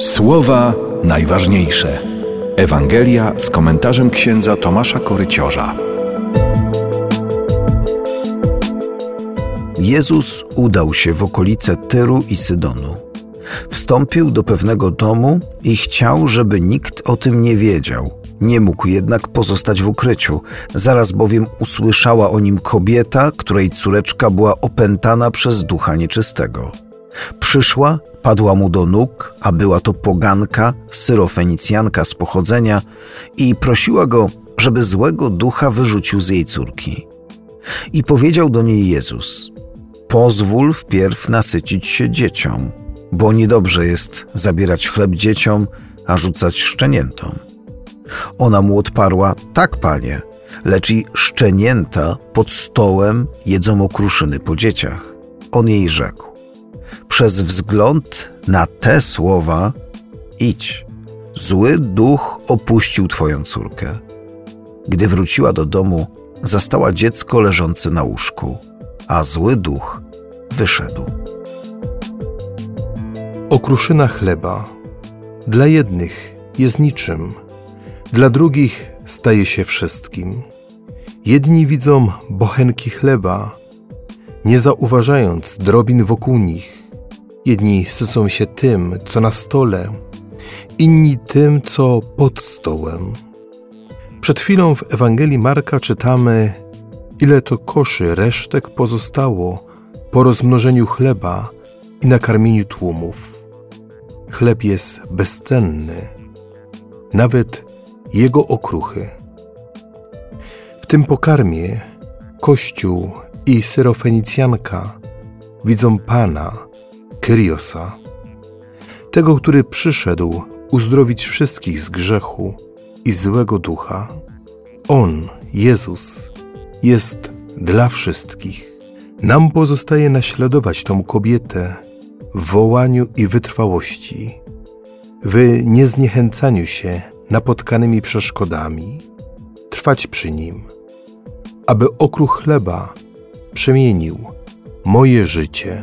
Słowa najważniejsze. Ewangelia z komentarzem księdza Tomasza Koryciorza. Jezus udał się w okolice Tyru i Sydonu. Wstąpił do pewnego domu i chciał, żeby nikt o tym nie wiedział. Nie mógł jednak pozostać w ukryciu, zaraz bowiem usłyszała o nim kobieta, której córeczka była opętana przez ducha nieczystego. Przyszła, padła mu do nóg, a była to poganka, syrofenicjanka z pochodzenia i prosiła go, żeby złego ducha wyrzucił z jej córki. I powiedział do niej Jezus: Pozwól wpierw nasycić się dzieciom, bo niedobrze jest zabierać chleb dzieciom, a rzucać szczeniętom. Ona mu odparła: Tak, panie, lecz i szczenięta pod stołem jedzą okruszyny po dzieciach. On jej rzekł: Przez wzgląd na te słowa idź. Zły duch opuścił twoją córkę. Gdy wróciła do domu, zastała dziecko leżące na łóżku, a zły duch wyszedł. Okruszyna chleba dla jednych jest niczym, dla drugich staje się wszystkim. Jedni widzą bochenki chleba, nie zauważając drobin wokół nich. Jedni sycą się tym, co na stole, inni tym, co pod stołem. Przed chwilą w Ewangelii Marka czytamy, ile to koszy resztek pozostało po rozmnożeniu chleba i nakarmieniu tłumów. Chleb jest bezcenny, nawet jego okruchy. W tym pokarmie Kościół i Syrofenicjanka widzą Pana, Kyriosa, tego, który przyszedł uzdrowić wszystkich z grzechu i złego ducha. On, Jezus, jest dla wszystkich. Nam pozostaje naśladować tą kobietę w wołaniu i wytrwałości, w niezniechęcaniu się napotkanymi przeszkodami, trwać przy nim, aby okruch chleba przemienił moje życie.